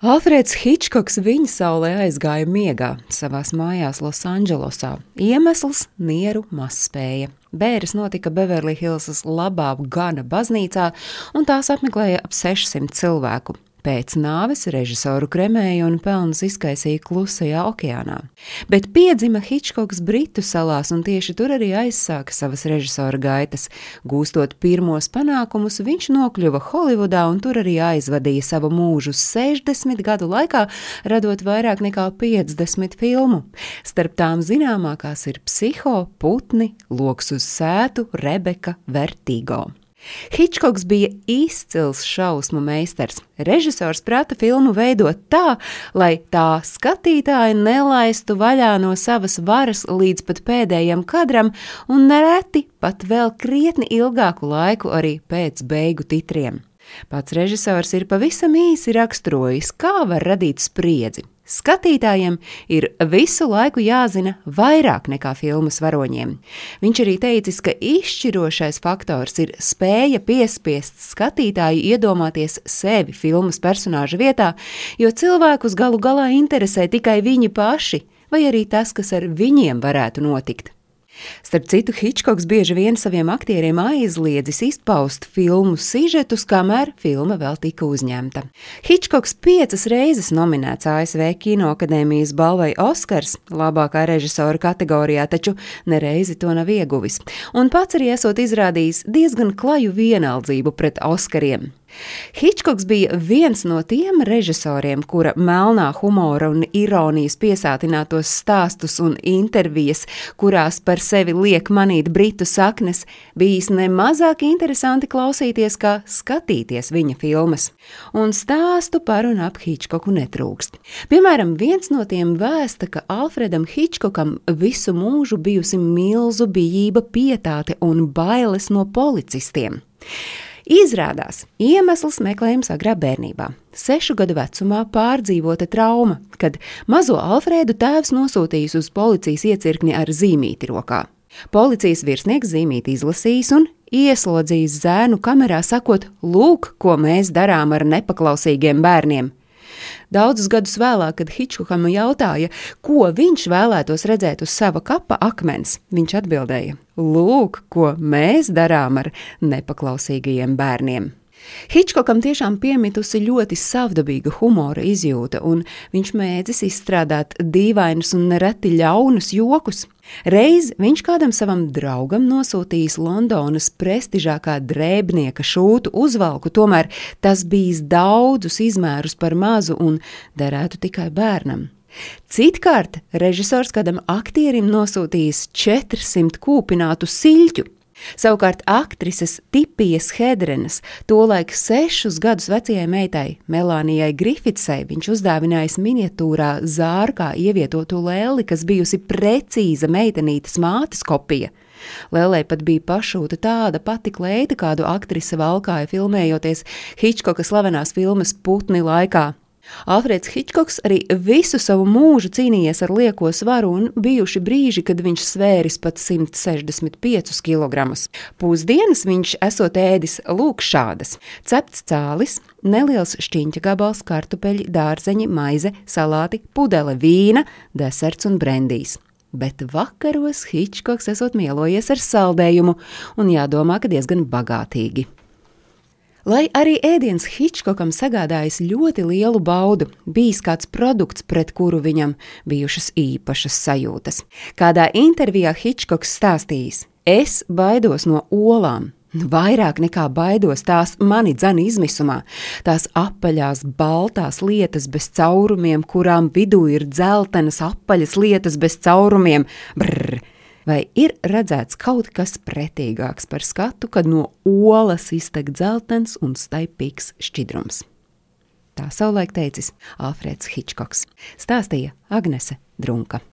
Alfrēds Hitčkoks viņa saulē aizgāja miegā savās mājās Losandželosā. Iemesls - nieru mazspēja. Bēres notika Beverly Hillsas labā gana baznīcā, un tās apmeklēja ap 600 cilvēku. Pēc nāves režisoru kremēja un pelnus izkaisīja klusajā okeānā. Bet piedzima Hitchcocks Britu salās, un tieši tur arī aizsāka savas režisora gaitas. Gūstot pirmos panākumus, viņš nokļuva Holivudā un tur arī aizvadīja savu mūžu 60 gadu laikā, radot vairāk nekā 50 filmu. Starp tām zināmākās ir Psiho, Putni, Loks uz sētu, Rebeka, Vertigo. Hitchcocks bija izcils šausmu meistars. Režisors prata filmu veidot tā, lai tā skatītāji nelaistu vaļā no savas varas līdz pat pēdējiem kadram, un nereti pat vēl krietni ilgāku laiku arī pēc beigu titriem. Pats režisors ir pavisam īsi raksturojis, kā var radīt spriedzi. Skatītājiem ir visu laiku jāzina vairāk nekā filmas varoņiem. Viņš arī teicis, ka izšķirošais faktors ir spēja piespiest skatītāju iedomāties sevi filmas personāža vietā, jo cilvēkus galu galā interesē tikai viņi paši, vai arī tas, kas ar viņiem varētu notikt. Starp citu, Hitchcocks bieži vien saviem aktieriem aizliedzis izpaust filmu sižetus, kamēr filma vēl tika uzņemta. Hitchcocks piecas reizes nominēts ASV Kinoakadēmijas balvai Oskars labākā režisora kategorijā, taču nereizi to nav ieguvis. Un pats arī esot izrādījis diezgan klaju vienaldzību pret Oskariem. Hitchcocks bija viens no tiem režisoriem, kura melnā humora un ironijas piesātinātos stāstus un intervijas, kurās par sevi liek manīt britu saknes, bijis nemazāk interesanti klausīties, kā skatīties viņa filmas. Un stāstu par un ap Hitchcocku netrūkst. Piemēram, viens no tiem vēsta, ka Alfredam Hitchcockam visu mūžu bijusi milzu bijība, pietāte un bailes no policistiem. Izrādās, iemesls meklējams agrā bērnībā. Sešu gadu vecumā pārdzīvota trauma, kad mazo Alfrēdu tēvs nosūtījis uz policijas iecirkni ar zīmīti rokā. Policijas virsnieks zīmīti izlasījis un ieslodzījis zēnu kamerā, sakot: Lūk, ko mēs darām ar nepaklausīgiem bērniem! Daudzus gadus vēlāk, kad Hitchcockam jautāja, ko viņš vēlētos redzēt uz sava kapa akmens, viņš atbildēja: Lūk, ko mēs darām ar nepaklausīgajiem bērniem! Hitchcockam tiešām piemitusi ļoti savdabīga humora izjūta, un viņš mēdzis izstrādāt dīvainus un nereti ļaunus jokus. Reiz viņš kādam savam draugam nosūtījis Londonas prestižākā drēbnieka šūtu uzvalku, tomēr tas bijis daudzus izmērus par mazu un derētu tikai bērnam. Citkārt režisors kādam aktierim nosūtījis 400 kūpinātu siļķu. Savukārt aktrises Tipijas Hedrenas, tolaik sešus gadus vecajai meitai Melānijai Grifitsai, viņš uzdāvinājis miniatūrā zārkā ievietotu lēli, kas bijusi precīza meitenītes mātes kopija. Lēlē pat bija pašūta tāda pati kleita, kādu aktrise valkāja filmējoties Hitchcoka slavenās filmas Putni laikā. Alfrēds Hitchcocks arī visu savu mūžu cīnījies ar lieko svaru un bijuši brīži, kad viņš svēris pat 165 kg. Pusdienas viņš esot ēdis lūk šādas - cepts cālis, neliels šķiņķa gabals, kartupeļi, dārzeņi, maize, salāti, pudele vīna, deserts un brendijs. Bet vakaros Hitchcocks esot mielojies ar saldējumu un jādomā, ka diezgan bagātīgi. Lai arī ēdiens Hitchcockam sagādājis ļoti lielu baudu, bijis kāds produkts, pret kuru viņam bijušas īpašas sajūtas. Kādā intervijā Hitchcocks stāstījis: Es baidos no olām, Vairāk nekā baidos tās mani dzana izmisumā, tās apaļās, baltās lietas bez caurumiem, kurām vidū ir dzeltenas apaļas lietas bez caurumiem. Brrr! Vai ir redzēts kaut kas pretīgāks par skatu, kad no olas iztek dzeltens un staipīgs šķidrums? Tā savulaik teicis Alfrēds Hitchcocks, stāstīja Agnese Drunka.